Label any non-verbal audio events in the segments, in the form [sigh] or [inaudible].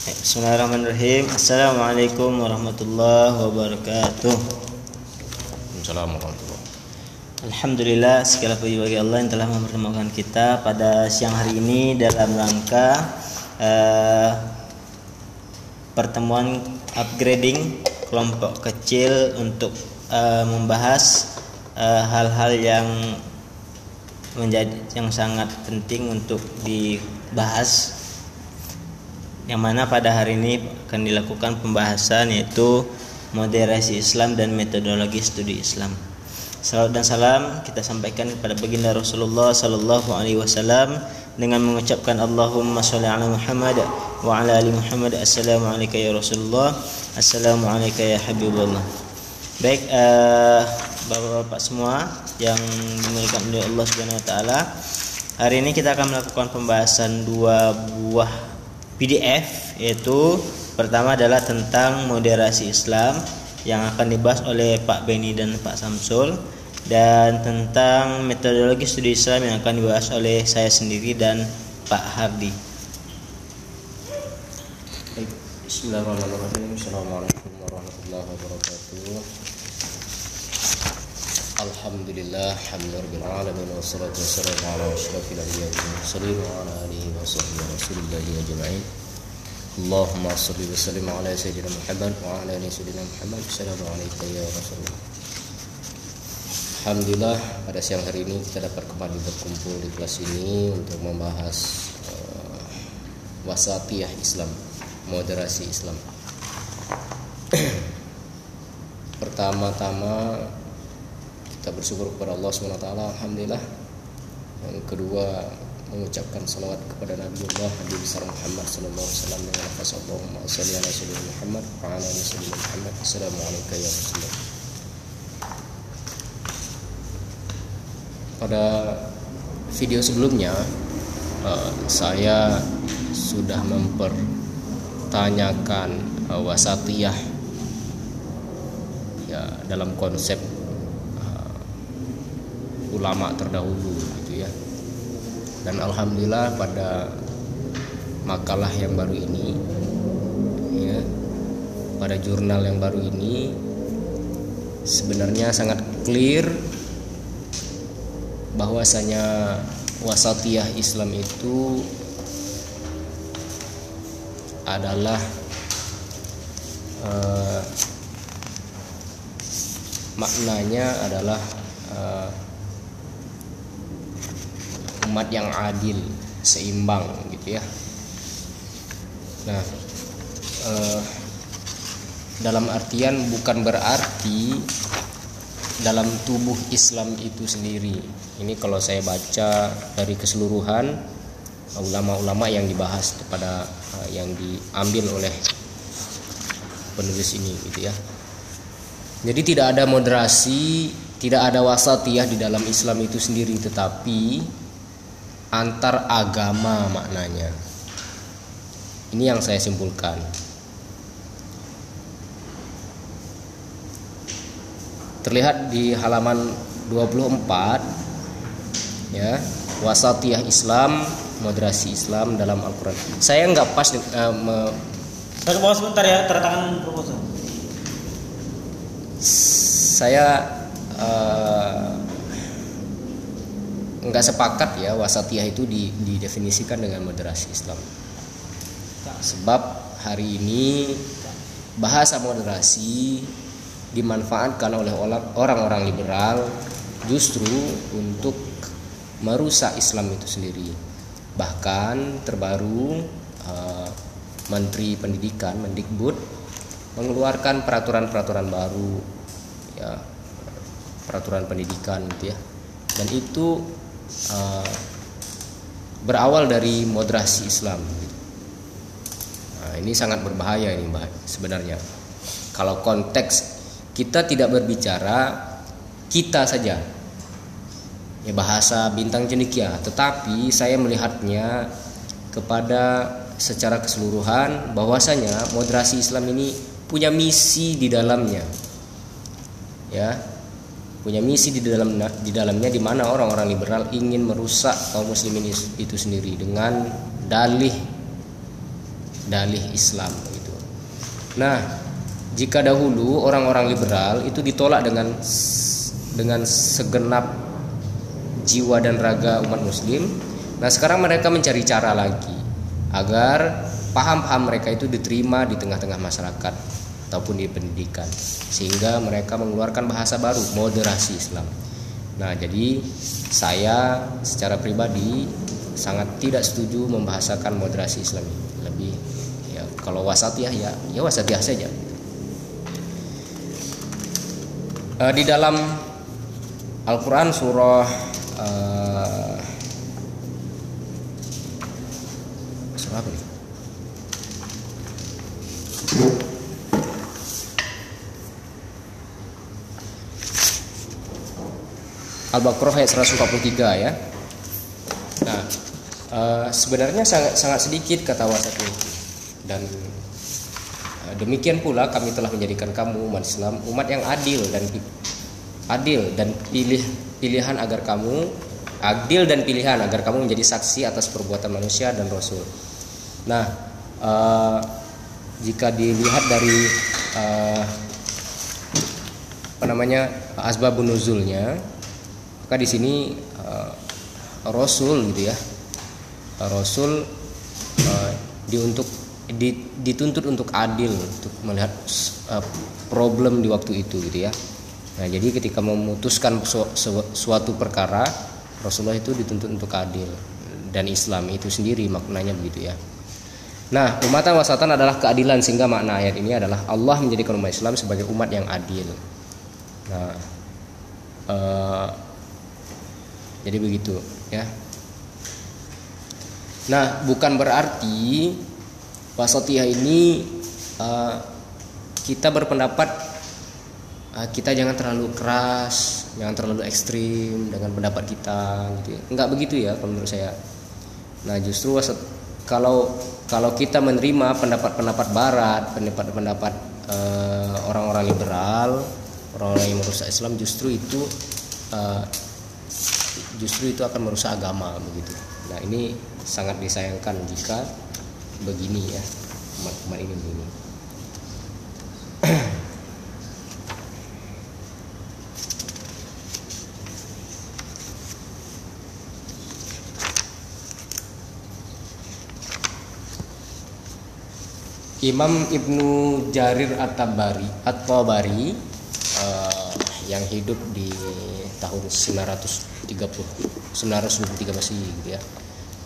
Bismillahirrahmanirrahim. Assalamualaikum warahmatullahi wabarakatuh. Assalamualaikum warahmatullahi Alhamdulillah segala puji bagi Allah yang telah mempertemukan kita pada siang hari ini dalam rangka uh, pertemuan upgrading kelompok kecil untuk uh, membahas eh, hal-hal uh, yang menjadi yang sangat penting untuk dibahas yang mana pada hari ini akan dilakukan pembahasan yaitu moderasi Islam dan metodologi studi Islam. Salam dan salam kita sampaikan kepada baginda Rasulullah sallallahu alaihi wasallam dengan mengucapkan Allahumma sholli ala Muhammad wa ala ali Muhammad. Assalamu alayka ya Rasulullah. Assalamu alayka ya Habibullah. Baik uh, Bapak-bapak semua yang dimuliakan oleh Allah Subhanahu wa taala. Hari ini kita akan melakukan pembahasan dua buah PDF yaitu pertama adalah tentang moderasi Islam yang akan dibahas oleh Pak Beni dan Pak Samsul dan tentang metodologi studi Islam yang akan dibahas oleh saya sendiri dan Pak Hardi. Bismillahirrahmanirrahim. Assalamualaikum warahmatullahi wabarakatuh. Alhamdulillah hamdulillah alamin wassalatu wassalamu ala asyrafil wal mursalin wa ala alihi wa sahbihi rasulillahi ajma'in. Allahumma shalli wa sallim ala sayyidina Muhammad wa ala ali sayyidina Muhammad. Assalamu alayka ya Rasulullah. Alhamdulillah pada siang hari ini kita dapat kembali berkumpul di kelas ini untuk membahas uh, wasatiyah Islam, moderasi Islam. [clears throat] Pertama-tama kita bersyukur kepada Allah SWT Alhamdulillah. Yang kedua mengucapkan salawat kepada Nabi Allah Nabi besar Muhammad Sallallahu Alaihi Wasallam. Dengan lafaz Allahumma salli ala sayyidina Muhammad wa ala ali sayyidina Muhammad. Assalamualaikum ya Rasulullah pada video sebelumnya uh, saya sudah mempertanyakan uh, wasatiyah. Ya dalam konsep ulama terdahulu gitu ya. Dan alhamdulillah pada makalah yang baru ini ya pada jurnal yang baru ini sebenarnya sangat clear bahwasanya wasatiyah Islam itu adalah uh, maknanya adalah uh, umat yang adil seimbang gitu ya. Nah eh, dalam artian bukan berarti dalam tubuh Islam itu sendiri. Ini kalau saya baca dari keseluruhan ulama-ulama yang dibahas kepada eh, yang diambil oleh penulis ini gitu ya. Jadi tidak ada moderasi tidak ada wasatiyah di dalam Islam itu sendiri tetapi antar agama maknanya. Ini yang saya simpulkan. Terlihat di halaman 24 ya, wasatiyah Islam, moderasi Islam dalam Al-Qur'an. Saya nggak pas uh, me... Saya ke bawah sebentar ya, tanda tangan proposal. Saya uh, nggak sepakat ya wasatiyah itu didefinisikan dengan moderasi Islam. Sebab hari ini bahasa moderasi dimanfaatkan oleh orang-orang liberal justru untuk merusak Islam itu sendiri. Bahkan terbaru uh, Menteri Pendidikan Mendikbud mengeluarkan peraturan-peraturan baru ya peraturan pendidikan gitu ya. Dan itu uh, berawal dari moderasi Islam. Nah, ini sangat berbahaya ini sebenarnya. Kalau konteks kita tidak berbicara kita saja, ya bahasa bintang cendekia, tetapi saya melihatnya kepada secara keseluruhan bahwasanya moderasi Islam ini punya misi di dalamnya. Ya, punya misi di dalam di dalamnya di mana orang-orang liberal ingin merusak kaum muslimin itu sendiri dengan dalih dalih Islam gitu. Nah, jika dahulu orang-orang liberal itu ditolak dengan dengan segenap jiwa dan raga umat muslim, nah sekarang mereka mencari cara lagi agar paham-paham mereka itu diterima di tengah-tengah masyarakat ataupun di pendidikan sehingga mereka mengeluarkan bahasa baru moderasi Islam. Nah, jadi saya secara pribadi sangat tidak setuju membahasakan moderasi Islam lebih ya kalau wasatiyah ya ya wasatiyah saja. Uh, di dalam Al-Quran surah uh, surah apa nih? Al-Baqarah ayat 143 ya. Nah, uh, sebenarnya sangat sangat sedikit kata wasat ini. Dan uh, demikian pula kami telah menjadikan kamu umat Islam umat yang adil dan adil dan pilih pilihan agar kamu adil dan pilihan agar kamu menjadi saksi atas perbuatan manusia dan rasul. Nah, uh, jika dilihat dari uh, apa namanya asbabun nuzulnya maka di sini uh, Rasul gitu ya. Rasul uh, diuntuk di, dituntut untuk adil untuk melihat uh, problem di waktu itu gitu ya. Nah jadi ketika memutuskan su, su, suatu perkara Rasulullah itu dituntut untuk adil dan Islam itu sendiri maknanya begitu ya. Nah, umatan wasatan adalah keadilan sehingga makna ayat ini adalah Allah menjadikan umat Islam sebagai umat yang adil. Nah, jadi begitu ya. Nah, bukan berarti wasatiyah ini uh, kita berpendapat uh, kita jangan terlalu keras, jangan terlalu ekstrim dengan pendapat kita gitu. Ya. Enggak begitu ya kalau menurut saya. Nah, justru wasat kalau kalau kita menerima pendapat-pendapat barat, pendapat-pendapat uh, orang-orang liberal, orang-orang yang merusak Islam justru itu uh, justru itu akan merusak agama begitu. Nah ini sangat disayangkan jika begini ya umat-umat ini begini. Imam Ibnu Jarir At-Tabari At-Tabari yang hidup di tahun 900 930 923 Masehi gitu ya.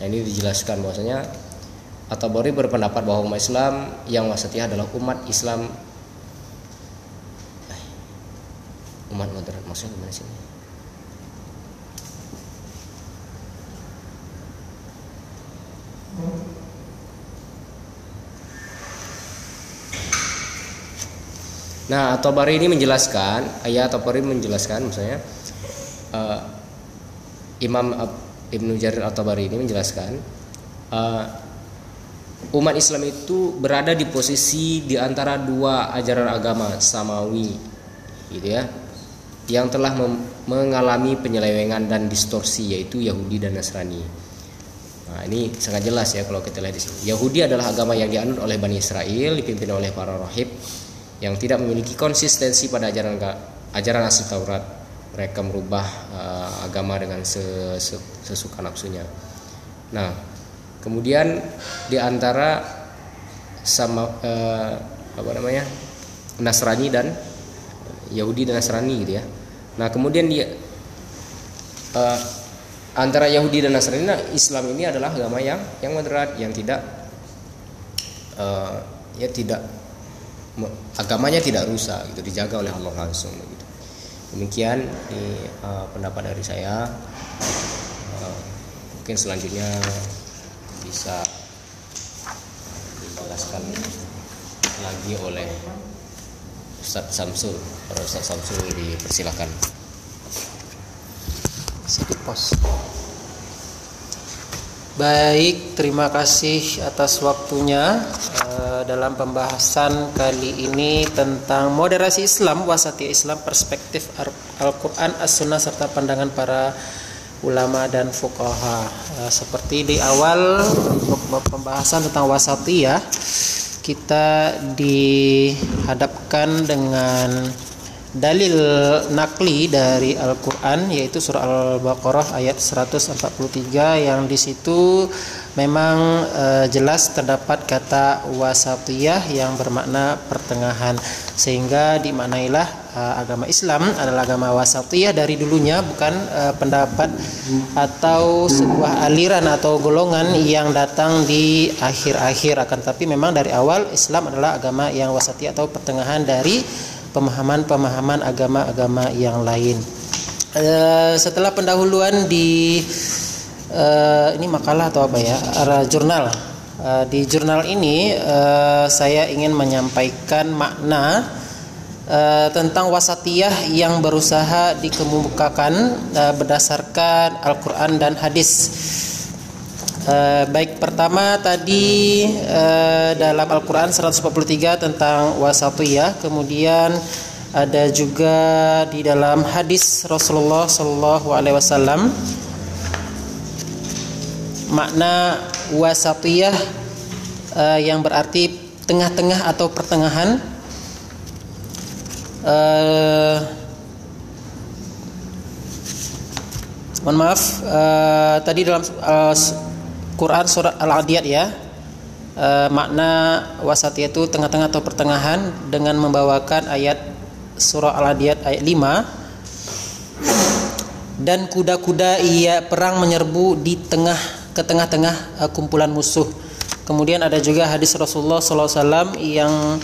Nah, ini dijelaskan bahwasanya At-Tabari berpendapat bahwa umat Islam yang wasatiyah adalah umat Islam eh, umat moderat maksudnya gimana sih? Nah, At-Tabari ini menjelaskan, ayat At-Tabari menjelaskan misalnya uh, Imam Ibnu Jarir At-Tabari ini menjelaskan uh, umat Islam itu berada di posisi di antara dua ajaran agama samawi gitu ya yang telah mengalami penyelewengan dan distorsi yaitu Yahudi dan Nasrani. Nah, ini sangat jelas ya kalau kita lihat di sini. Yahudi adalah agama yang dianut oleh Bani Israel dipimpin oleh para rahib yang tidak memiliki konsistensi pada ajaran ajaran asli Taurat mereka merubah uh, agama dengan sesuka nafsunya. Nah, kemudian di antara sama uh, apa namanya Nasrani dan Yahudi dan Nasrani gitu ya. Nah, kemudian dia uh, antara Yahudi dan Nasrani, nah, Islam ini adalah agama yang yang moderat, yang tidak uh, ya tidak agamanya tidak rusak gitu dijaga oleh Allah langsung gitu. Demikian di uh, pendapat dari saya. Uh, mungkin selanjutnya bisa dijelaskan lagi oleh Ustadz Samsul. Para Ustadz Samsul dipersilakan. Sedikit pos Baik, terima kasih atas waktunya uh, dalam pembahasan kali ini tentang moderasi Islam, wasati Islam, perspektif Al-Quran, As-Sunnah serta pandangan para ulama dan fuqaha. Uh, seperti di awal pembahasan tentang wasatiyah kita dihadapkan dengan dalil nakli dari Al-Qur'an yaitu surah Al-Baqarah ayat 143 yang di situ memang e, jelas terdapat kata wasatiyah yang bermakna pertengahan. Sehingga dimaknailah e, agama Islam adalah agama wasatiyah dari dulunya bukan e, pendapat atau sebuah aliran atau golongan yang datang di akhir-akhir. Akan tapi memang dari awal Islam adalah agama yang wasatiyah atau pertengahan dari pemahaman-pemahaman agama-agama yang lain. Uh, setelah pendahuluan di uh, ini makalah atau apa ya, uh, jurnal. Uh, di jurnal ini uh, saya ingin menyampaikan makna uh, tentang wasatiyah yang berusaha dikemukakan uh, berdasarkan Al-Quran dan hadis. Uh, baik pertama tadi uh, dalam Al-Qur'an 143 tentang wasatiyah, kemudian ada juga di dalam hadis Rasulullah Shallallahu alaihi wasallam makna wasatiyah uh, yang berarti tengah-tengah atau pertengahan. Uh, mohon maaf uh, tadi dalam uh, Quran surat Al-Adiyat ya. E, makna wasatiyah itu tengah-tengah atau pertengahan dengan membawakan ayat surah Al-Adiyat ayat 5 dan kuda-kuda ia perang menyerbu di tengah ke tengah-tengah uh, kumpulan musuh. Kemudian ada juga hadis Rasulullah SAW yang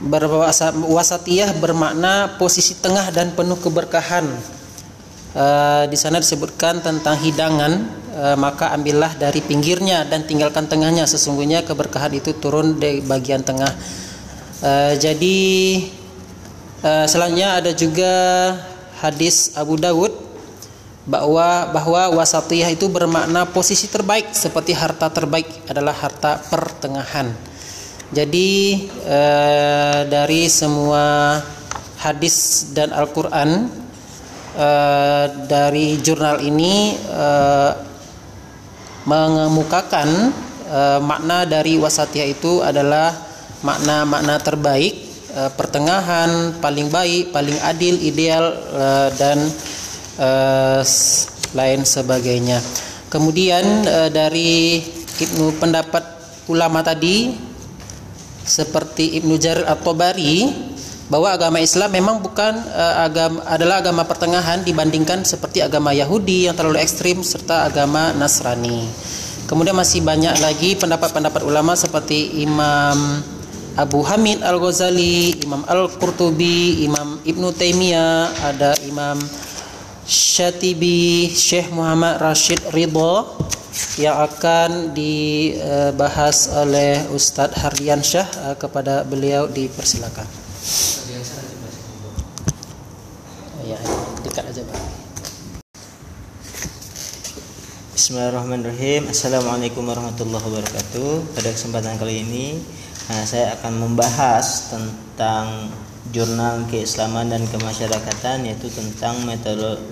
berwasatiyah bermakna posisi tengah dan penuh keberkahan. Uh, di sana disebutkan tentang hidangan e, maka ambillah dari pinggirnya dan tinggalkan tengahnya. Sesungguhnya keberkahan itu turun dari bagian tengah. E, jadi e, selanjutnya ada juga hadis Abu Dawud bahwa bahwa wasatiyah itu bermakna posisi terbaik seperti harta terbaik adalah harta pertengahan. Jadi e, dari semua hadis dan Al-Quran uh, dari jurnal ini mengemukakan e, makna dari wasatiyah itu adalah makna-makna terbaik, e, pertengahan, paling baik, paling adil, ideal e, dan e, lain sebagainya. Kemudian e, dari Ibnu pendapat ulama tadi seperti Ibnu Jarir At-Tabari bahwa agama Islam memang bukan uh, agama adalah agama pertengahan dibandingkan seperti agama Yahudi yang terlalu ekstrim serta agama Nasrani. Kemudian masih banyak lagi pendapat-pendapat ulama seperti Imam Abu Hamid Al-Ghazali, Imam Al-Qurtubi, Imam Ibnu Taimiyah, ada Imam Syatibi, Syekh Muhammad Rashid Ridho yang akan dibahas oleh Ustadz Hardian Syah kepada beliau dipersilakan. Ya, dekat aja Pak. Bismillahirrahmanirrahim. Assalamualaikum warahmatullahi wabarakatuh. Pada kesempatan kali ini nah, saya akan membahas tentang jurnal keislaman dan kemasyarakatan yaitu tentang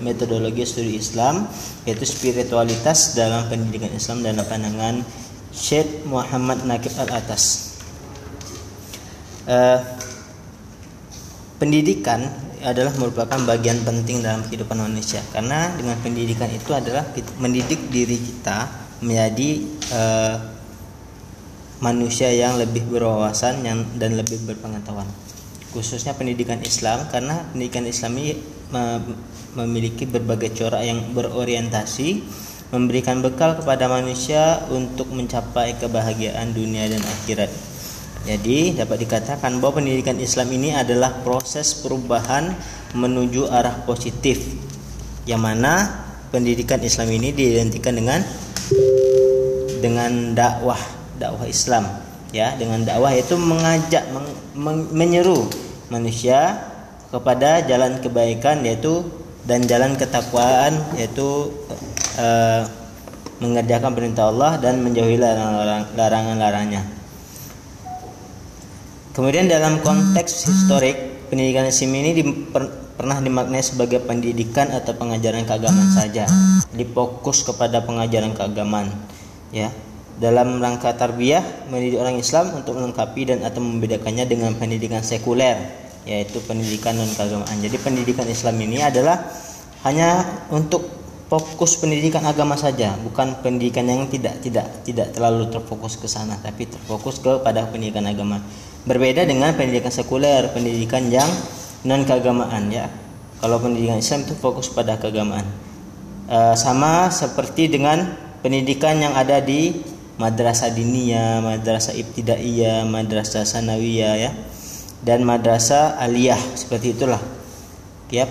metodologi studi Islam yaitu spiritualitas dalam pendidikan Islam dan pandangan Syekh Muhammad Nakib Al-Atas. Uh, pendidikan adalah merupakan bagian penting dalam kehidupan manusia. Karena dengan pendidikan itu adalah mendidik diri kita menjadi uh, manusia yang lebih berwawasan yang dan lebih berpengetahuan. Khususnya pendidikan Islam karena pendidikan Islam ini memiliki berbagai corak yang berorientasi memberikan bekal kepada manusia untuk mencapai kebahagiaan dunia dan akhirat jadi dapat dikatakan bahwa pendidikan Islam ini adalah proses perubahan menuju arah positif yang mana pendidikan Islam ini diidentikan dengan dengan dakwah dakwah Islam ya dengan dakwah itu mengajak meng, meng, menyeru manusia kepada jalan kebaikan yaitu dan jalan ketakwaan yaitu uh, mengerjakan perintah Allah dan menjauhi larangan-larangannya Kemudian dalam konteks historik pendidikan Islam ini diper, pernah dimaknai sebagai pendidikan atau pengajaran keagamaan saja. Difokus kepada pengajaran keagamaan, ya. Dalam rangka tarbiyah mendidik orang Islam untuk melengkapi dan atau membedakannya dengan pendidikan sekuler, yaitu pendidikan non keagamaan. Jadi pendidikan Islam ini adalah hanya untuk fokus pendidikan agama saja, bukan pendidikan yang tidak tidak tidak terlalu terfokus ke sana, tapi terfokus kepada pendidikan agama. Berbeda dengan pendidikan sekuler, pendidikan yang non keagamaan ya. Kalau pendidikan Islam itu fokus pada keagamaan. E, sama seperti dengan pendidikan yang ada di madrasah diniyah, madrasah ibtidaiyah, madrasah sanawiyah ya. Dan madrasah aliyah seperti itulah. Ya,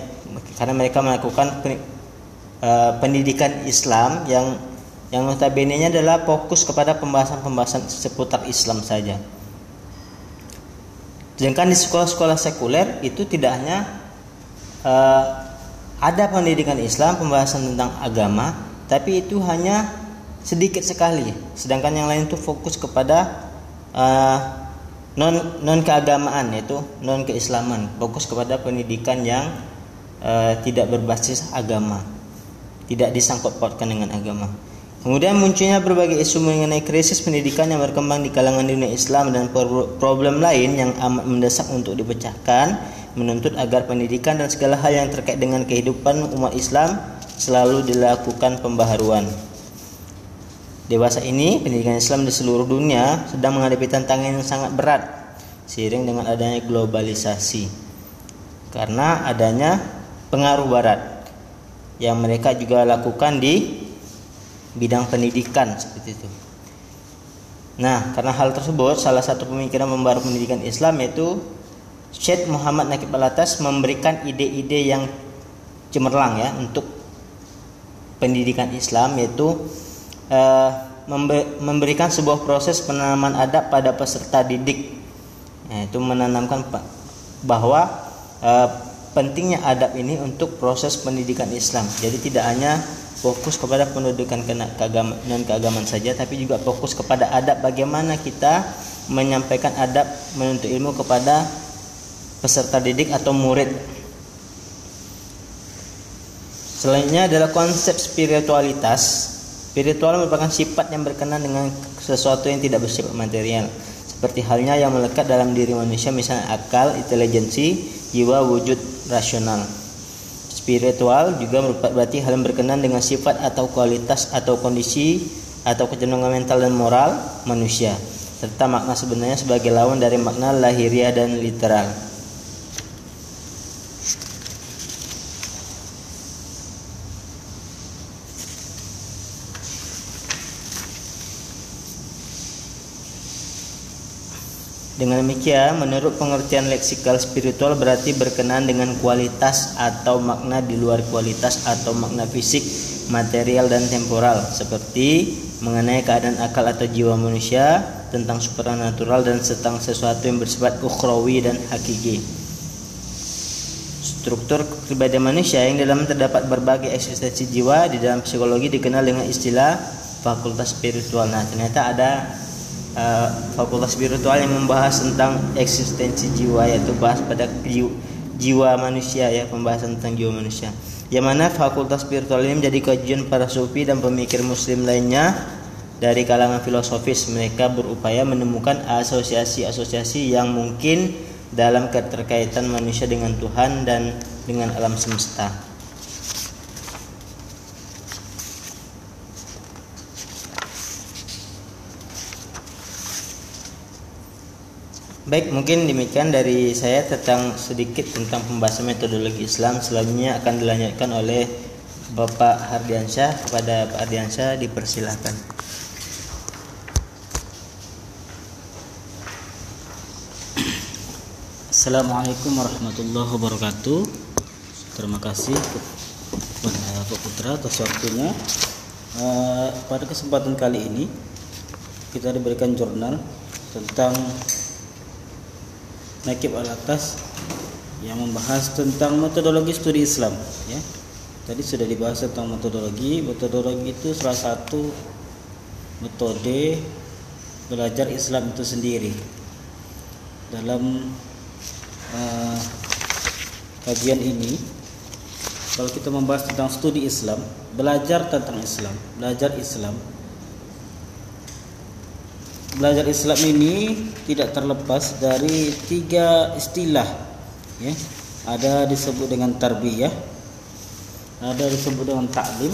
karena mereka melakukan uh, pendidikan Islam yang yang notabene-nya adalah fokus kepada pembahasan-pembahasan seputar Islam saja. Sedangkan di sekolah-sekolah sekuler itu tidak hanya uh, ada pendidikan Islam, pembahasan tentang agama, tapi itu hanya sedikit sekali. Sedangkan yang lain itu fokus kepada uh, non non keagamaan yaitu non keislaman, fokus kepada pendidikan yang uh, tidak berbasis agama, tidak disangkut pautkan dengan agama. Kemudian munculnya berbagai isu mengenai krisis pendidikan yang berkembang di kalangan dunia Islam dan problem lain yang amat mendesak untuk dipecahkan, menuntut agar pendidikan dan segala hal yang terkait dengan kehidupan umat Islam selalu dilakukan pembaharuan. Dewasa ini, pendidikan Islam di seluruh dunia sedang menghadapi tantangan yang sangat berat seiring dengan adanya globalisasi. Karena adanya pengaruh barat yang mereka juga lakukan di bidang pendidikan seperti itu. Nah, karena hal tersebut, salah satu pemikiran membaru pendidikan Islam yaitu Syed Muhammad Nakib Alatas memberikan ide-ide yang cemerlang ya untuk pendidikan Islam yaitu uh, memberikan sebuah proses penanaman adab pada peserta didik yaitu menanamkan bahwa uh, pentingnya adab ini untuk proses pendidikan Islam. Jadi tidak hanya fokus kepada pendidikan keagamaan dan keagamaan saja tapi juga fokus kepada adab bagaimana kita menyampaikan adab menuntut ilmu kepada peserta didik atau murid Selanjutnya adalah konsep spiritualitas. Spiritual merupakan sifat yang berkenan dengan sesuatu yang tidak bersifat material. Seperti halnya yang melekat dalam diri manusia misalnya akal, intelijensi, jiwa, wujud rasional. Spiritual juga merupakan berarti hal yang berkenan dengan sifat atau kualitas atau kondisi atau kecenderungan mental dan moral manusia serta makna sebenarnya sebagai lawan dari makna lahiriah dan literal. Dengan demikian, menurut pengertian leksikal spiritual berarti berkenaan dengan kualitas atau makna di luar kualitas atau makna fisik, material dan temporal seperti mengenai keadaan akal atau jiwa manusia, tentang supernatural dan tentang sesuatu yang bersifat ukhrawi dan hakiki. Struktur kepribadian manusia yang dalam terdapat berbagai eksistensi jiwa di dalam psikologi dikenal dengan istilah fakultas spiritual. Nah, ternyata ada uh, fakultas spiritual yang membahas tentang eksistensi jiwa yaitu bahas pada jiwa, manusia ya pembahasan tentang jiwa manusia yang mana fakultas spiritual ini menjadi kajian para sufi dan pemikir muslim lainnya dari kalangan filosofis mereka berupaya menemukan asosiasi-asosiasi yang mungkin dalam keterkaitan manusia dengan Tuhan dan dengan alam semesta. Baik, mungkin demikian dari saya tentang sedikit tentang pembahasan metodologi Islam. Selanjutnya akan dilanjutkan oleh Bapak Hardiansyah. Kepada Pak Hardiansyah dipersilahkan. Assalamualaikum warahmatullahi wabarakatuh. Terima kasih Pak Putra atas waktunya. Uh, pada kesempatan kali ini kita diberikan jurnal tentang Nakib al atas yang membahas tentang metodologi studi Islam ya. Tadi sudah dibahas tentang metodologi. Metodologi itu salah satu metode belajar Islam itu sendiri. Dalam uh, kajian ini kalau kita membahas tentang studi Islam, belajar tentang Islam, belajar Islam. Belajar Islam ini tidak terlepas dari tiga istilah ya. Ada disebut dengan tarbiyah, ada disebut dengan taklim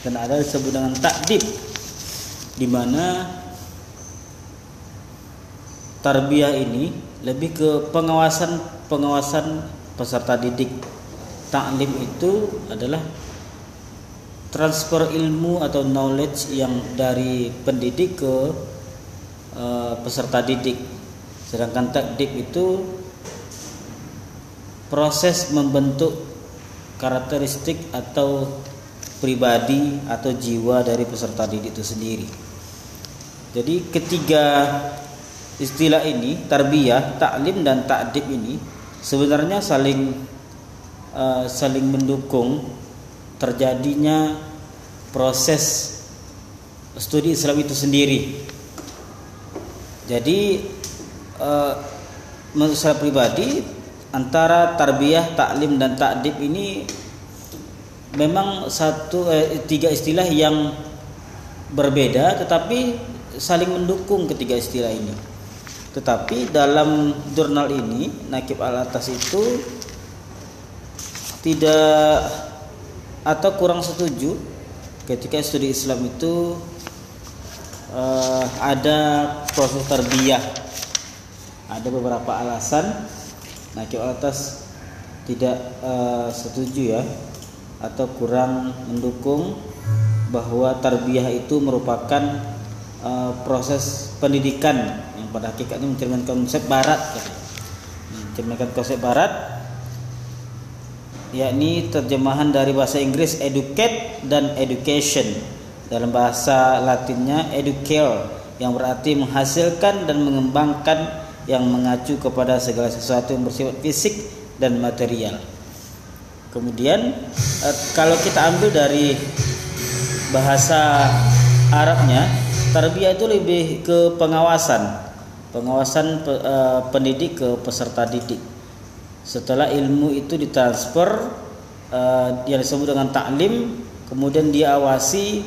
dan ada disebut dengan takdib di mana tarbiyah ini lebih ke pengawasan pengawasan peserta didik taklim itu adalah transfer ilmu atau knowledge yang dari pendidik ke uh, peserta didik sedangkan takdib itu proses membentuk karakteristik atau pribadi atau jiwa dari peserta didik itu sendiri jadi ketiga istilah ini tarbiyah, taklim dan takdib ini sebenarnya saling uh, saling mendukung terjadinya proses studi Islam itu sendiri. Jadi uh, menurut saya pribadi antara tarbiyah, taklim dan takdib ini memang satu eh, tiga istilah yang berbeda tetapi saling mendukung ketiga istilah ini. Tetapi dalam jurnal ini Nakib Al Atas itu tidak atau kurang setuju ketika studi Islam itu uh, ada proses terbiah. Ada beberapa alasan. Nakib Al Atas tidak uh, setuju ya atau kurang mendukung bahwa tarbiyah itu merupakan uh, proses pendidikan yang pada hakikatnya mencerminkan konsep barat. Mencerminkan konsep barat yakni terjemahan dari bahasa Inggris educate dan education dalam bahasa Latinnya educare yang berarti menghasilkan dan mengembangkan yang mengacu kepada segala sesuatu yang bersifat fisik dan material. Kemudian eh, kalau kita ambil dari bahasa Arabnya tarbiyah itu lebih ke pengawasan pengawasan uh, pendidik ke peserta didik setelah ilmu itu ditransfer uh, yang disebut dengan taklim kemudian diawasi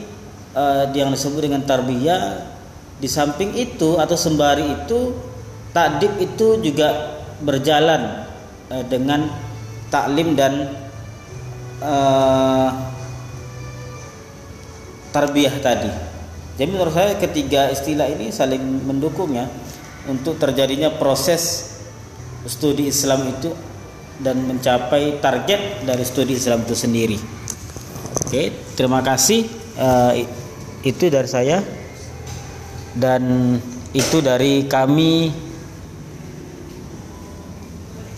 uh, yang disebut dengan tarbiyah di samping itu atau sembari itu takdib itu juga berjalan uh, dengan taklim dan uh, tarbiyah tadi jadi menurut saya ketiga istilah ini saling mendukung ya untuk terjadinya proses studi Islam itu dan mencapai target dari studi Islam itu sendiri. Oke, terima kasih. Uh, itu dari saya dan itu dari kami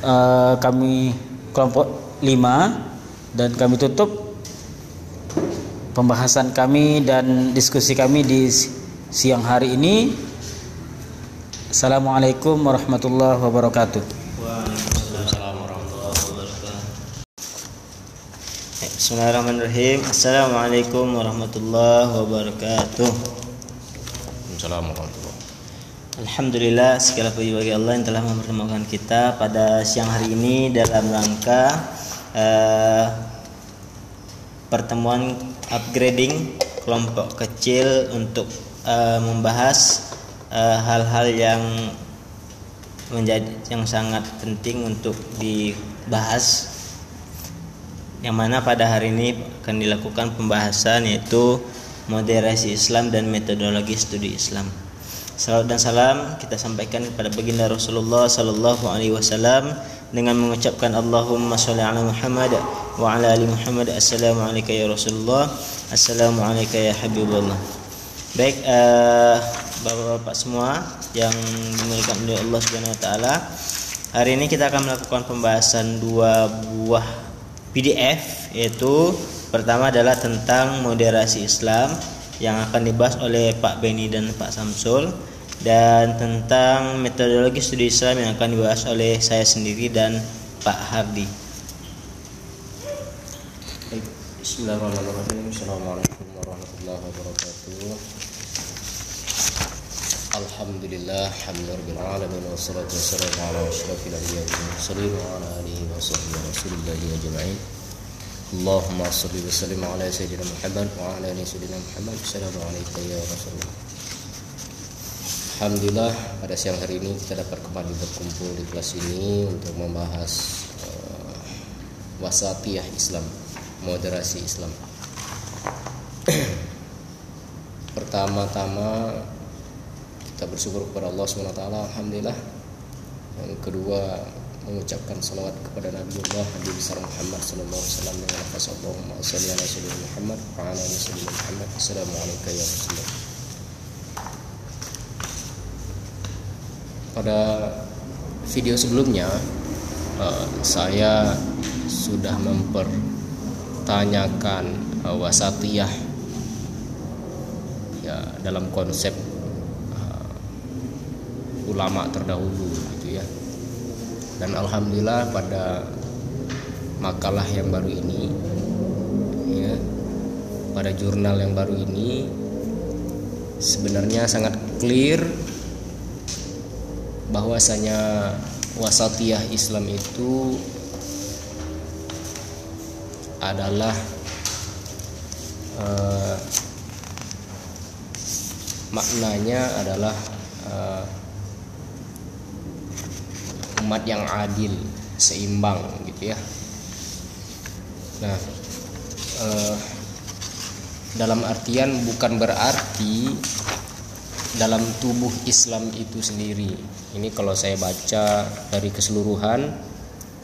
uh, kami kelompok 5 dan kami tutup pembahasan kami dan diskusi kami di siang hari ini. Assalamualaikum warahmatullahi wabarakatuh. Bismillahirrahmanirrahim. Assalamualaikum warahmatullahi wabarakatuh. Assalamualaikum Alhamdulillah segala puji bagi Allah yang telah mempertemukan kita pada siang hari ini dalam rangka uh, pertemuan upgrading kelompok kecil untuk uh, membahas eh, hal-hal uh, yang menjadi yang sangat penting untuk dibahas yang mana pada hari ini akan dilakukan pembahasan yaitu moderasi Islam dan metodologi studi Islam. Salam dan salam kita sampaikan kepada baginda Rasulullah sallallahu alaihi wasallam dengan mengucapkan Allahumma sholli ala Muhammad wa ala ali Muhammad. Assalamu alayka ya Rasulullah. Assalamu alayka ya Habibullah. Baik uh, bapak-bapak semua yang dimuliakan oleh Allah Subhanahu wa taala hari ini kita akan melakukan pembahasan dua buah PDF yaitu pertama adalah tentang moderasi Islam yang akan dibahas oleh Pak Beni dan Pak Samsul dan tentang metodologi studi Islam yang akan dibahas oleh saya sendiri dan Pak Hardi. Bismillahirrahmanirrahim. Assalamualaikum warahmatullahi wabarakatuh. Alhamdulillah Alhamdulillah alamin wassalatu wassalamu ala asyrafil anbiya'i wal mursalin wa ala Assalamu alaikum ya Rasulullah Alhamdulillah pada siang hari ini kita dapat kembali berkumpul di kelas ini untuk membahas uh, wasatiyah Islam, moderasi Islam. [clears throat] Pertama-tama kita bersyukur kepada Allah SWT Alhamdulillah. Yang kedua mengucapkan salawat kepada Nabi Allah Nabi besar Muhammad sallallahu alaihi wasallam dengan lafaz Allahumma shalli ala sayyidina Muhammad wa ala ali Muhammad. Assalamualaikum ya Rasulullah. Pada video sebelumnya uh, saya sudah mempertanyakan uh, wasatiyah ya dalam konsep ulama terdahulu gitu ya dan alhamdulillah pada makalah yang baru ini ya pada jurnal yang baru ini sebenarnya sangat clear bahwasanya wasatiyah Islam itu adalah uh, maknanya adalah uh, umat yang adil seimbang gitu ya. Nah eh, dalam artian bukan berarti dalam tubuh Islam itu sendiri. Ini kalau saya baca dari keseluruhan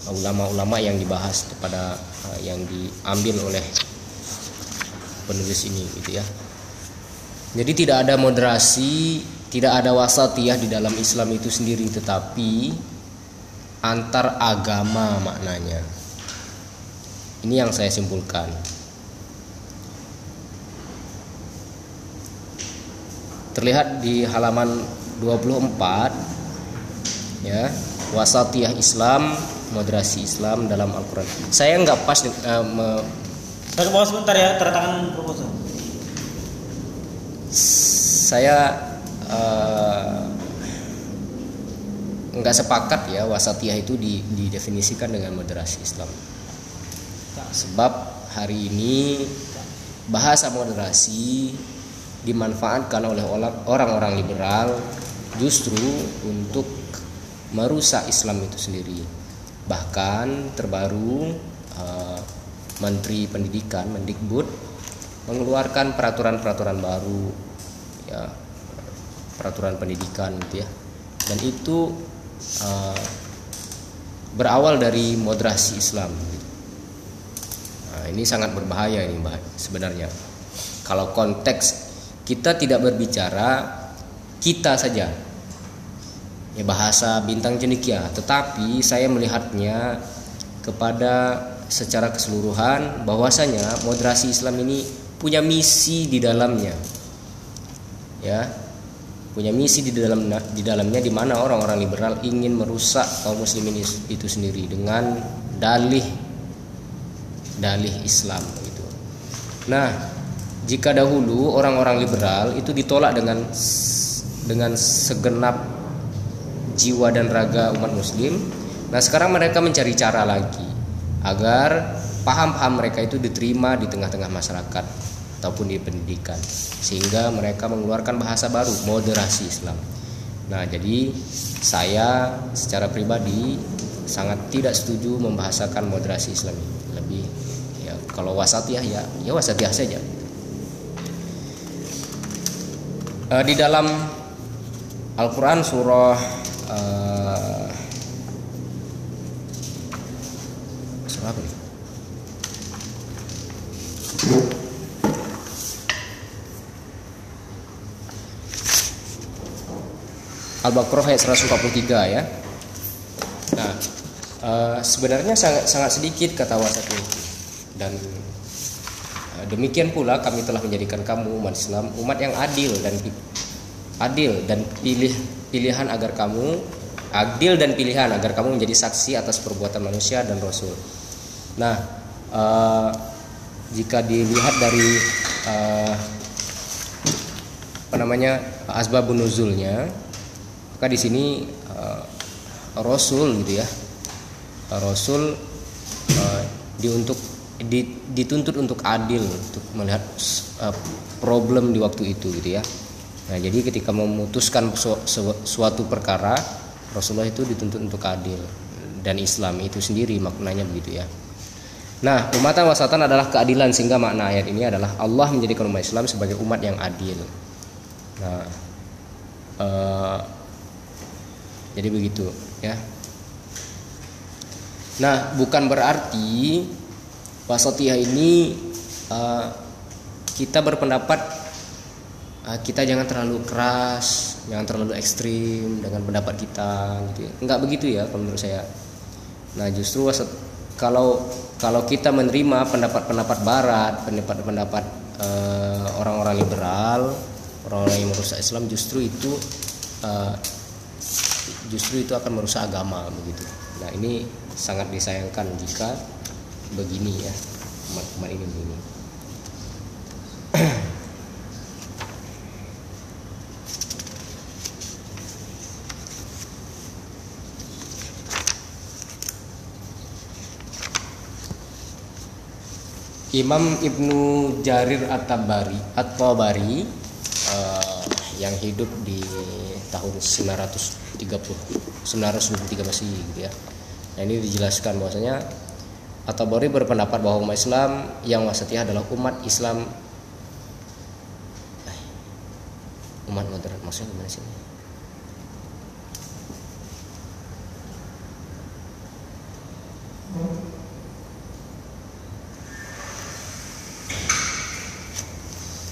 ulama-ulama yang dibahas kepada eh, yang diambil oleh penulis ini gitu ya. Jadi tidak ada moderasi tidak ada wasatiyah di dalam Islam itu sendiri tetapi antar agama maknanya. Ini yang saya simpulkan. Terlihat di halaman 24 ya, wasatiyah Islam, moderasi Islam dalam Al-Qur'an. Saya nggak pas uh, me... Saya ke bawah sebentar ya, tanda tangan proposal. Saya uh, nggak sepakat ya wasatiyah itu didefinisikan dengan moderasi Islam. Sebab hari ini bahasa moderasi dimanfaatkan oleh orang-orang liberal justru untuk merusak Islam itu sendiri. Bahkan terbaru uh, Menteri Pendidikan Mendikbud mengeluarkan peraturan-peraturan baru ya peraturan pendidikan gitu ya. Dan itu uh, berawal dari moderasi Islam. Nah, ini sangat berbahaya ini sebenarnya. Kalau konteks kita tidak berbicara kita saja, ya bahasa bintang cendekia, tetapi saya melihatnya kepada secara keseluruhan bahwasanya moderasi Islam ini punya misi di dalamnya. Ya, punya misi di dalam di dalamnya di mana orang-orang liberal ingin merusak kaum muslimin itu sendiri dengan dalih dalih Islam gitu. Nah, jika dahulu orang-orang liberal itu ditolak dengan dengan segenap jiwa dan raga umat muslim, nah sekarang mereka mencari cara lagi agar paham-paham mereka itu diterima di tengah-tengah masyarakat ataupun di pendidikan sehingga mereka mengeluarkan bahasa baru moderasi Islam. Nah, jadi saya secara pribadi sangat tidak setuju membahasakan moderasi Islam. Lebih ya kalau wasatiyah ya ya wasatiyah saja. E, di dalam Al-Qur'an surah e, surah apa nih? Al-Baqarah ayat 143 ya. Nah, uh, sebenarnya sangat sangat sedikit kata wasat ini. Dan uh, demikian pula kami telah menjadikan kamu umat Islam umat yang adil dan adil dan pilih pilihan agar kamu adil dan pilihan agar kamu menjadi saksi atas perbuatan manusia dan rasul. Nah, uh, jika dilihat dari uh, apa namanya asbabun nuzulnya maka di sini uh, Rasul gitu ya Rasul uh, diuntuk dituntut untuk adil untuk melihat uh, problem di waktu itu gitu ya nah jadi ketika memutuskan su su suatu perkara Rasulullah itu dituntut untuk adil dan Islam itu sendiri maknanya begitu ya Nah, umatan wasatan adalah keadilan sehingga makna ayat ini adalah Allah menjadikan umat Islam sebagai umat yang adil. Nah, jadi begitu ya. Nah, bukan berarti wasatiyah ini uh, kita berpendapat uh, kita jangan terlalu keras, jangan terlalu ekstrim dengan pendapat kita gitu. Ya. Enggak begitu ya kalau menurut saya. Nah, justru wasat kalau kalau kita menerima pendapat-pendapat barat, pendapat-pendapat orang-orang uh, liberal, orang-orang yang merusak Islam justru itu uh, justru itu akan merusak agama begitu. Nah ini sangat disayangkan jika begini ya umat-umat ini begini. Imam Ibnu Jarir At-Tabari At-Tabari uh, yang hidup di tahun 930 923 Masehi gitu ya. Nah, ini dijelaskan bahwasanya At-Tabari berpendapat bahwa umat Islam yang wasatiyah adalah umat Islam eh, umat moderat maksudnya gimana sih?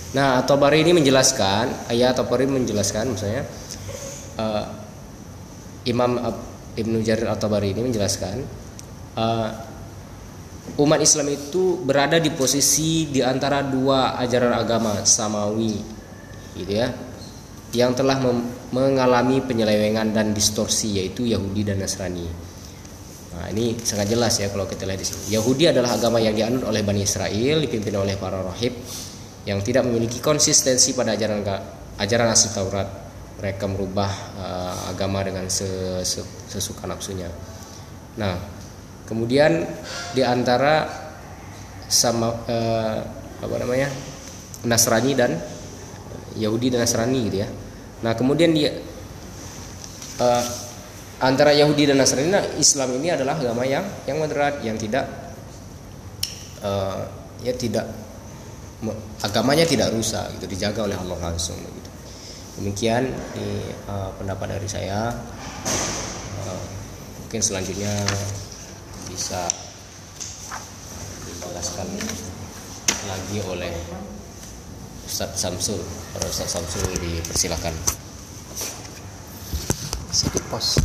Nah, Tabari ini menjelaskan, ayat Tabari menjelaskan misalnya Imam Ibnu Jarir At-Tabari ini menjelaskan uh, umat Islam itu berada di posisi di antara dua ajaran agama samawi gitu ya yang telah mengalami penyelewengan dan distorsi yaitu Yahudi dan Nasrani. Nah, ini sangat jelas ya kalau kita lihat di sini. Yahudi adalah agama yang dianut oleh Bani Israel dipimpin oleh para rahib yang tidak memiliki konsistensi pada ajaran ajaran asli Taurat. Mereka merubah uh, agama dengan sesuka nafsunya. Nah, kemudian di antara sama uh, apa namanya Nasrani dan Yahudi dan Nasrani gitu ya. Nah, kemudian dia uh, antara Yahudi dan Nasrani nah, Islam ini adalah agama yang yang moderat yang tidak uh, ya tidak agamanya tidak rusak gitu dijaga oleh Allah langsung demikian ini uh, pendapat dari saya. Uh, mungkin selanjutnya bisa dijelaskan lagi oleh Ustadz Samsul. Para Ustadz Samsul dipersilakan. Sedikit pos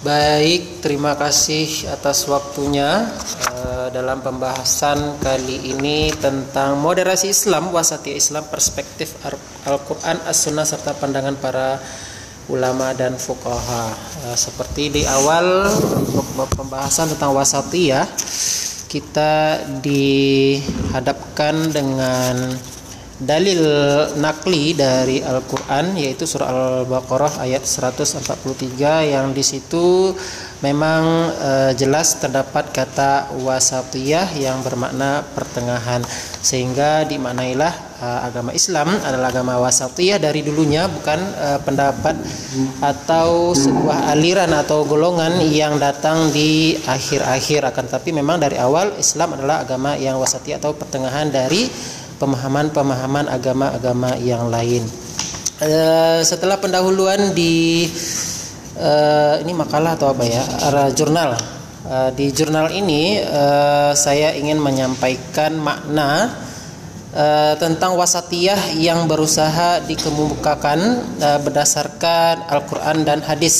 Baik, terima kasih atas waktunya dalam pembahasan kali ini tentang moderasi Islam, wasati Islam, perspektif Al-Quran, As-Sunnah serta pandangan para ulama dan fuqaha. Uh, seperti di awal untuk pembahasan tentang wasati ya, kita dihadapkan dengan dalil nakli dari Al-Qur'an yaitu surah Al-Baqarah ayat 143 yang di situ memang e, jelas terdapat kata wasatiyah yang bermakna pertengahan. Sehingga dimaknailah e, agama Islam adalah agama wasatiyah dari dulunya bukan e, pendapat atau sebuah aliran atau golongan yang datang di akhir-akhir. Akan tapi memang dari awal Islam adalah agama yang wasatiyah atau pertengahan dari pemahaman-pemahaman agama-agama yang lain. Uh, setelah pendahuluan di uh, ini makalah atau apa ya, uh, jurnal. Uh, di jurnal ini uh, saya ingin menyampaikan makna uh, tentang wasatiyah yang berusaha dikemukakan uh, berdasarkan Al-Quran dan hadis.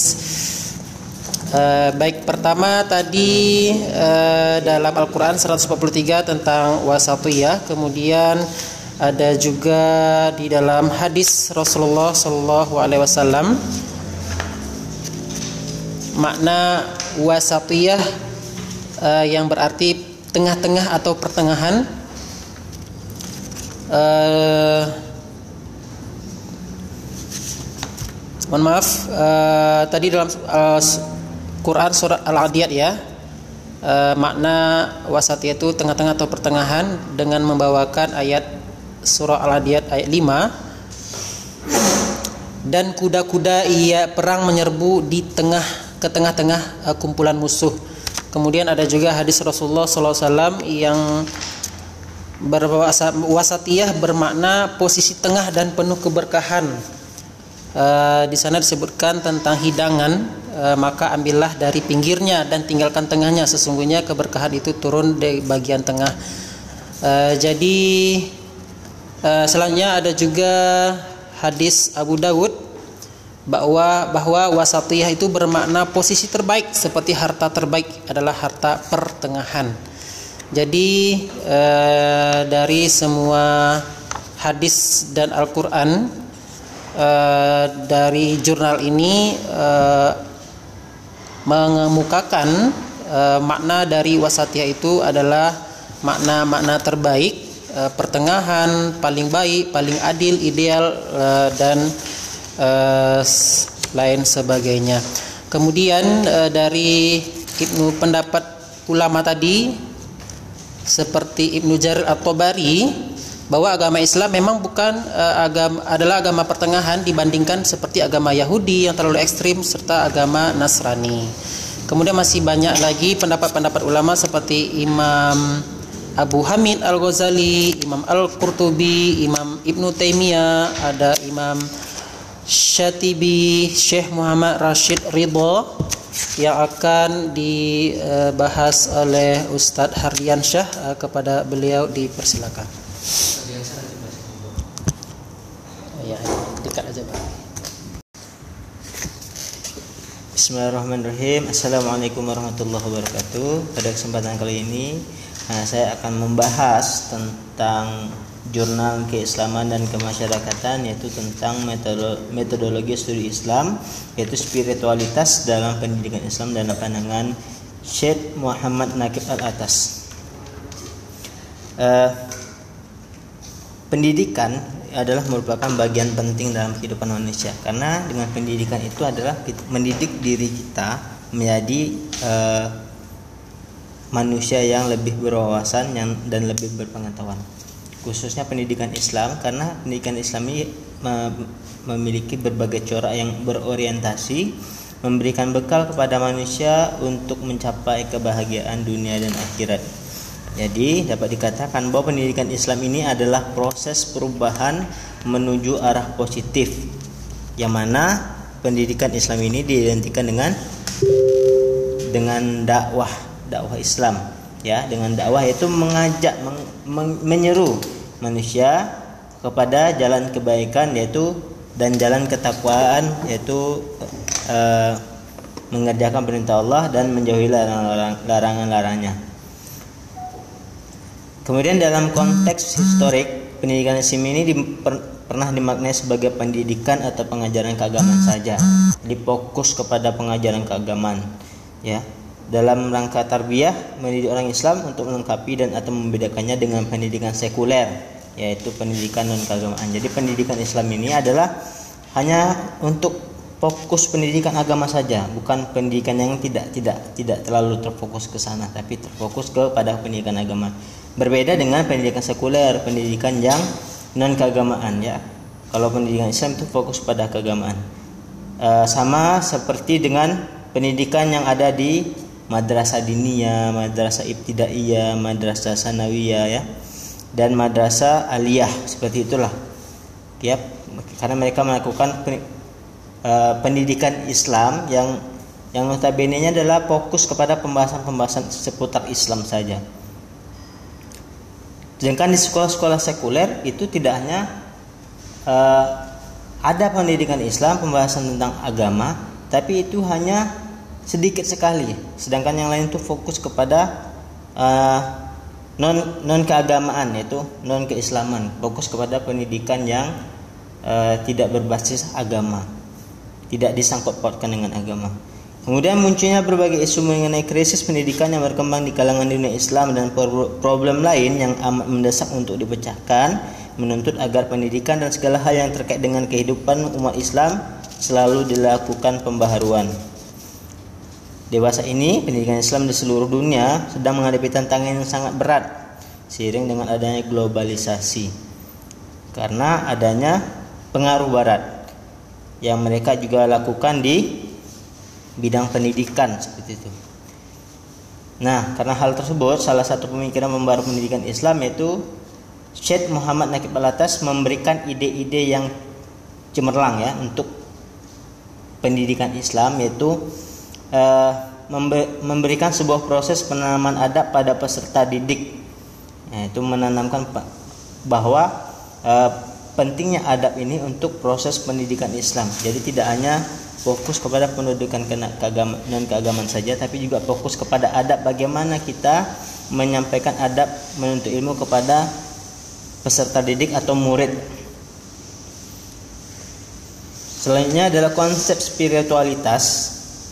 Uh, baik pertama tadi uh, dalam Al-Qur'an 143 tentang wasatiyah, kemudian ada juga di dalam hadis Rasulullah Shallallahu makna wasatiyah uh, yang berarti tengah-tengah atau pertengahan. Uh, mohon maaf uh, tadi dalam uh, Quran surat Al-Adiyat ya. Uh, makna wasatiyah itu tengah-tengah atau pertengahan dengan membawakan ayat surah Al-Adiyat ayat 5 dan kuda-kuda ia perang menyerbu di tengah ke tengah-tengah uh, kumpulan musuh. Kemudian ada juga hadis Rasulullah SAW yang berwasatiyah bermakna posisi tengah dan penuh keberkahan. Uh, di sana disebutkan tentang hidangan, uh, maka ambillah dari pinggirnya dan tinggalkan tengahnya. Sesungguhnya keberkahan itu turun dari bagian tengah. Uh, jadi uh, selanjutnya ada juga hadis Abu Dawud bahwa bahwa wasatiyah itu bermakna posisi terbaik seperti harta terbaik adalah harta pertengahan. Jadi uh, dari semua hadis dan Al-Qur'an uh, dari jurnal ini mengemukakan uh, makna dari wasatiyah itu adalah makna-makna terbaik, uh, pertengahan, paling baik, paling adil, ideal uh, dan uh, lain sebagainya. Kemudian uh, dari Ibnu pendapat ulama tadi seperti Ibnu Jarir At-Tabari bahwa agama Islam memang bukan uh, agama adalah agama pertengahan dibandingkan seperti agama Yahudi yang terlalu ekstrim serta agama Nasrani. Kemudian masih banyak lagi pendapat-pendapat ulama seperti Imam Abu Hamid Al-Ghazali, Imam Al-Qurtubi, Imam Ibnu Taimiyah, ada Imam Syatibi, Syekh Muhammad Rashid Ridho yang akan dibahas oleh Ustadz Hardian Syah kepada beliau dipersilakan. Ya, dekat aja Pak. Bismillahirrahmanirrahim. Assalamualaikum warahmatullahi wabarakatuh. Pada kesempatan kali ini nah, saya akan membahas tentang jurnal keislaman dan kemasyarakatan yaitu tentang metodologi studi Islam yaitu spiritualitas dalam pendidikan Islam dan pandangan Syekh Muhammad Nakib Al-Atas. Uh, pendidikan adalah merupakan bagian penting dalam kehidupan manusia. Karena dengan pendidikan itu adalah mendidik diri kita menjadi uh, manusia yang lebih berwawasan yang dan lebih berpengetahuan. Khususnya pendidikan Islam karena pendidikan Islam ini memiliki berbagai corak yang berorientasi memberikan bekal kepada manusia untuk mencapai kebahagiaan dunia dan akhirat jadi dapat dikatakan bahwa pendidikan Islam ini adalah proses perubahan menuju arah positif yang mana pendidikan Islam ini diidentikan dengan dengan dakwah dakwah Islam ya dengan dakwah itu mengajak meng, meng, menyeru manusia kepada jalan kebaikan yaitu dan jalan ketakwaan yaitu uh, mengerjakan perintah Allah dan menjauhi larangan-larangannya Kemudian dalam konteks historik, pendidikan Islam ini di, per, pernah dimaknai sebagai pendidikan atau pengajaran keagamaan saja, difokus kepada pengajaran keagamaan, ya. Dalam rangka tarbiyah mendidik orang Islam untuk melengkapi dan atau membedakannya dengan pendidikan sekuler, yaitu pendidikan non keagamaan. Jadi pendidikan Islam ini adalah hanya untuk fokus pendidikan agama saja, bukan pendidikan yang tidak tidak tidak terlalu terfokus ke sana, tapi terfokus kepada pendidikan agama. Berbeda dengan pendidikan sekuler, pendidikan yang non keagamaan ya. Kalau pendidikan Islam itu fokus pada keagamaan. E, sama seperti dengan pendidikan yang ada di madrasah diniyah, madrasah ibtidaiyah, madrasah sanawiyah ya. Dan madrasah aliyah seperti itulah. Ya, karena mereka melakukan e, pendidikan Islam yang yang notabene-nya adalah fokus kepada pembahasan-pembahasan seputar Islam saja. Sedangkan di sekolah-sekolah sekuler itu tidak hanya uh, ada pendidikan Islam, pembahasan tentang agama, tapi itu hanya sedikit sekali. Sedangkan yang lain itu fokus kepada uh, non non keagamaan yaitu non keislaman, fokus kepada pendidikan yang uh, tidak berbasis agama, tidak disangkut pautkan dengan agama. Kemudian munculnya berbagai isu mengenai krisis pendidikan yang berkembang di kalangan dunia Islam dan problem lain yang amat mendesak untuk dipecahkan, menuntut agar pendidikan dan segala hal yang terkait dengan kehidupan umat Islam selalu dilakukan pembaharuan. Dewasa ini, pendidikan Islam di seluruh dunia sedang menghadapi tantangan yang sangat berat seiring dengan adanya globalisasi. Karena adanya pengaruh barat yang mereka juga lakukan di bidang pendidikan seperti itu. Nah, karena hal tersebut, salah satu pemikiran membaru pendidikan Islam yaitu Syed Muhammad Nakib Alatas memberikan ide-ide yang cemerlang ya untuk pendidikan Islam yaitu uh, memberikan sebuah proses penanaman adab pada peserta didik yaitu menanamkan bahwa uh, pentingnya adab ini untuk proses pendidikan Islam jadi tidak hanya fokus kepada pendidikan keagamaan dan keagamaan saja tapi juga fokus kepada adab bagaimana kita menyampaikan adab menuntut ilmu kepada peserta didik atau murid Selanjutnya adalah konsep spiritualitas.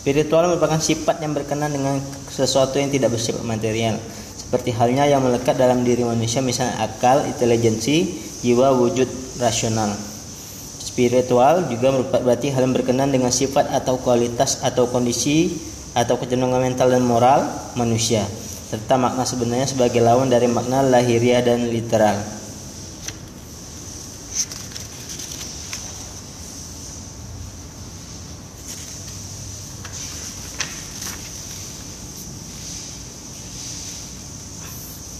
Spiritual merupakan sifat yang berkenan dengan sesuatu yang tidak bersifat material. Seperti halnya yang melekat dalam diri manusia misalnya akal, intelijensi, jiwa, wujud rasional spiritual juga merupakan berarti hal yang berkenan dengan sifat atau kualitas atau kondisi atau kecenderungan mental dan moral manusia serta makna sebenarnya sebagai lawan dari makna lahiriah dan literal.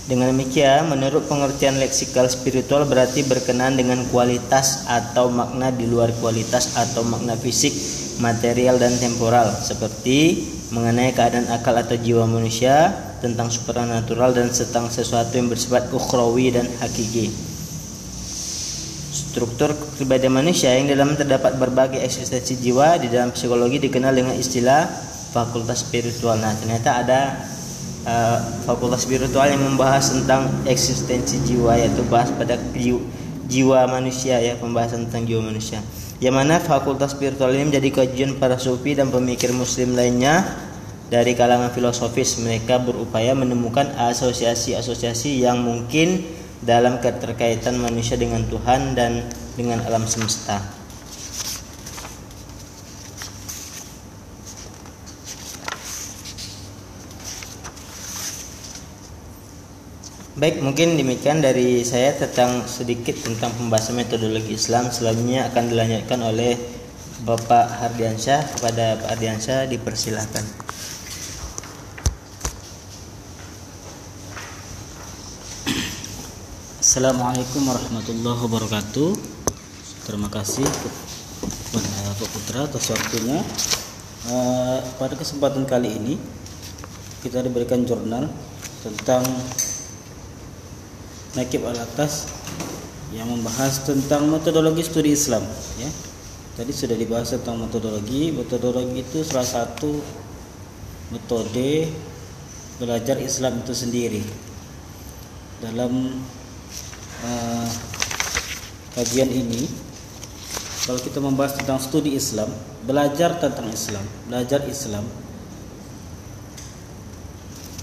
Dengan demikian, menurut pengertian leksikal spiritual berarti berkenaan dengan kualitas atau makna di luar kualitas atau makna fisik, material dan temporal seperti mengenai keadaan akal atau jiwa manusia, tentang supernatural dan tentang sesuatu yang bersifat ukhrawi dan hakiki. Struktur kepribadian manusia yang dalam terdapat berbagai eksistensi jiwa di dalam psikologi dikenal dengan istilah fakultas spiritual. Nah, ternyata ada uh, fakultas spiritual yang membahas tentang eksistensi jiwa yaitu bahas pada jiwa, manusia ya pembahasan tentang jiwa manusia yang mana fakultas spiritual ini menjadi kajian para sufi dan pemikir muslim lainnya dari kalangan filosofis mereka berupaya menemukan asosiasi-asosiasi yang mungkin dalam keterkaitan manusia dengan Tuhan dan dengan alam semesta. Baik, mungkin demikian dari saya tentang sedikit tentang pembahasan metodologi Islam. Selanjutnya akan dilanjutkan oleh Bapak Hardiansyah. Kepada Pak Hardiansyah dipersilahkan. Assalamualaikum warahmatullahi wabarakatuh. Terima kasih Pak Putra atas waktunya. Uh, pada kesempatan kali ini kita diberikan jurnal tentang Nakib al atas yang membahas tentang metodologi studi Islam ya. Tadi sudah dibahas tentang metodologi. Metodologi itu salah satu metode belajar Islam itu sendiri. Dalam uh, kajian ini kalau kita membahas tentang studi Islam, belajar tentang Islam, belajar Islam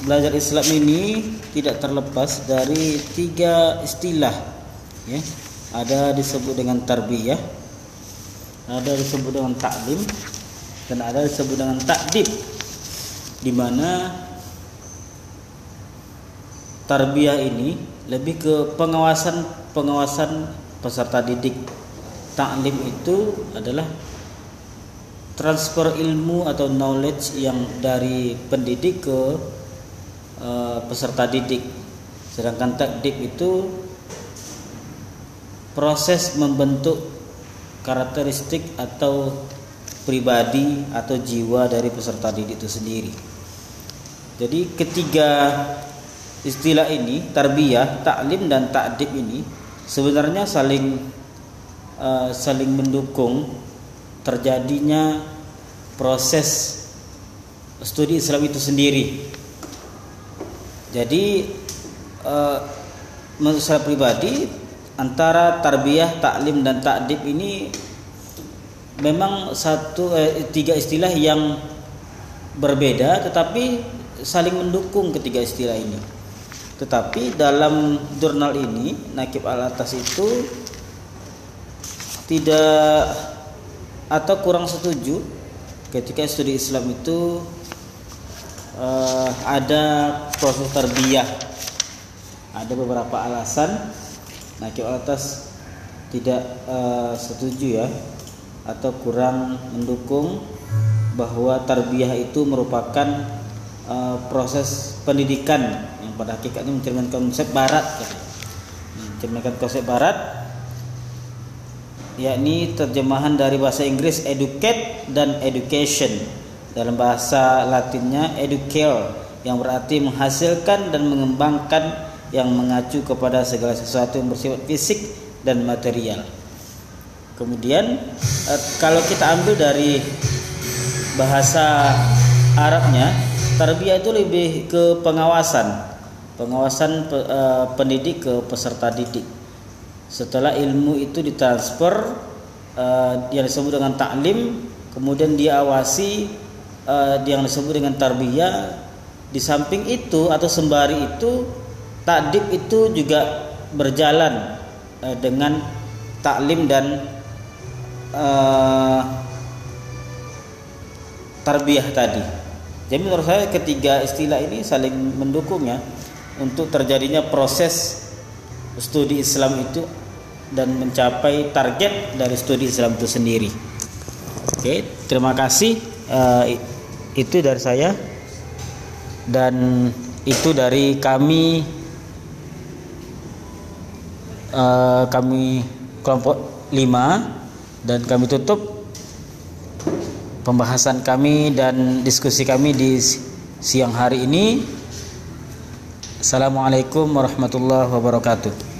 belajar Islam ini tidak terlepas dari tiga istilah ya. Ada disebut dengan tarbiyah ada disebut dengan taklim dan ada disebut dengan takdib di mana tarbiyah ini lebih ke pengawasan pengawasan peserta didik. Taklim itu adalah transfer ilmu atau knowledge yang dari pendidik ke Eh, peserta didik. Sedangkan takdib itu proses membentuk karakteristik atau pribadi atau jiwa dari peserta didik itu sendiri. Jadi ketiga istilah ini tarbiyah, taklim dan takdib ini sebenarnya saling uh, saling mendukung terjadinya proses studi Islam itu sendiri jadi uh, menurut saya pribadi antara tarbiyah, taklim dan takdib ini memang satu eh, tiga istilah yang berbeda tetapi saling mendukung ketiga istilah ini. Tetapi dalam jurnal ini Nakib Al Atas itu tidak atau kurang setuju ketika studi Islam itu uh, ada proses tarbiyah. Ada beberapa alasan. Nah atas tidak uh, setuju ya atau kurang mendukung bahwa tarbiyah itu merupakan uh, proses pendidikan yang pada hakikatnya mencerminkan konsep barat. Mencerminkan konsep barat yakni terjemahan dari bahasa Inggris educate dan education dalam bahasa Latinnya educare yang berarti menghasilkan dan mengembangkan yang mengacu kepada segala sesuatu yang bersifat fisik dan material. Kemudian eh, kalau kita ambil dari bahasa Arabnya, tarbiyah itu lebih ke pengawasan, pengawasan eh, pendidik ke peserta didik. Setelah ilmu itu ditransfer eh, yang disebut dengan taklim, kemudian diawasi uh, yang disebut dengan tarbiyah di samping itu atau sembari itu takdib itu juga berjalan uh, dengan taklim dan uh, tarbiyah tadi. Jadi menurut saya ketiga istilah ini saling mendukung ya untuk terjadinya proses studi Islam itu dan mencapai target dari studi Islam itu sendiri. Oke, terima kasih. Uh, itu dari saya. Dan itu dari kami uh, kami kelompok 5 dan kami tutup pembahasan kami dan diskusi kami di siang hari ini. Assalamualaikum warahmatullahi wabarakatuh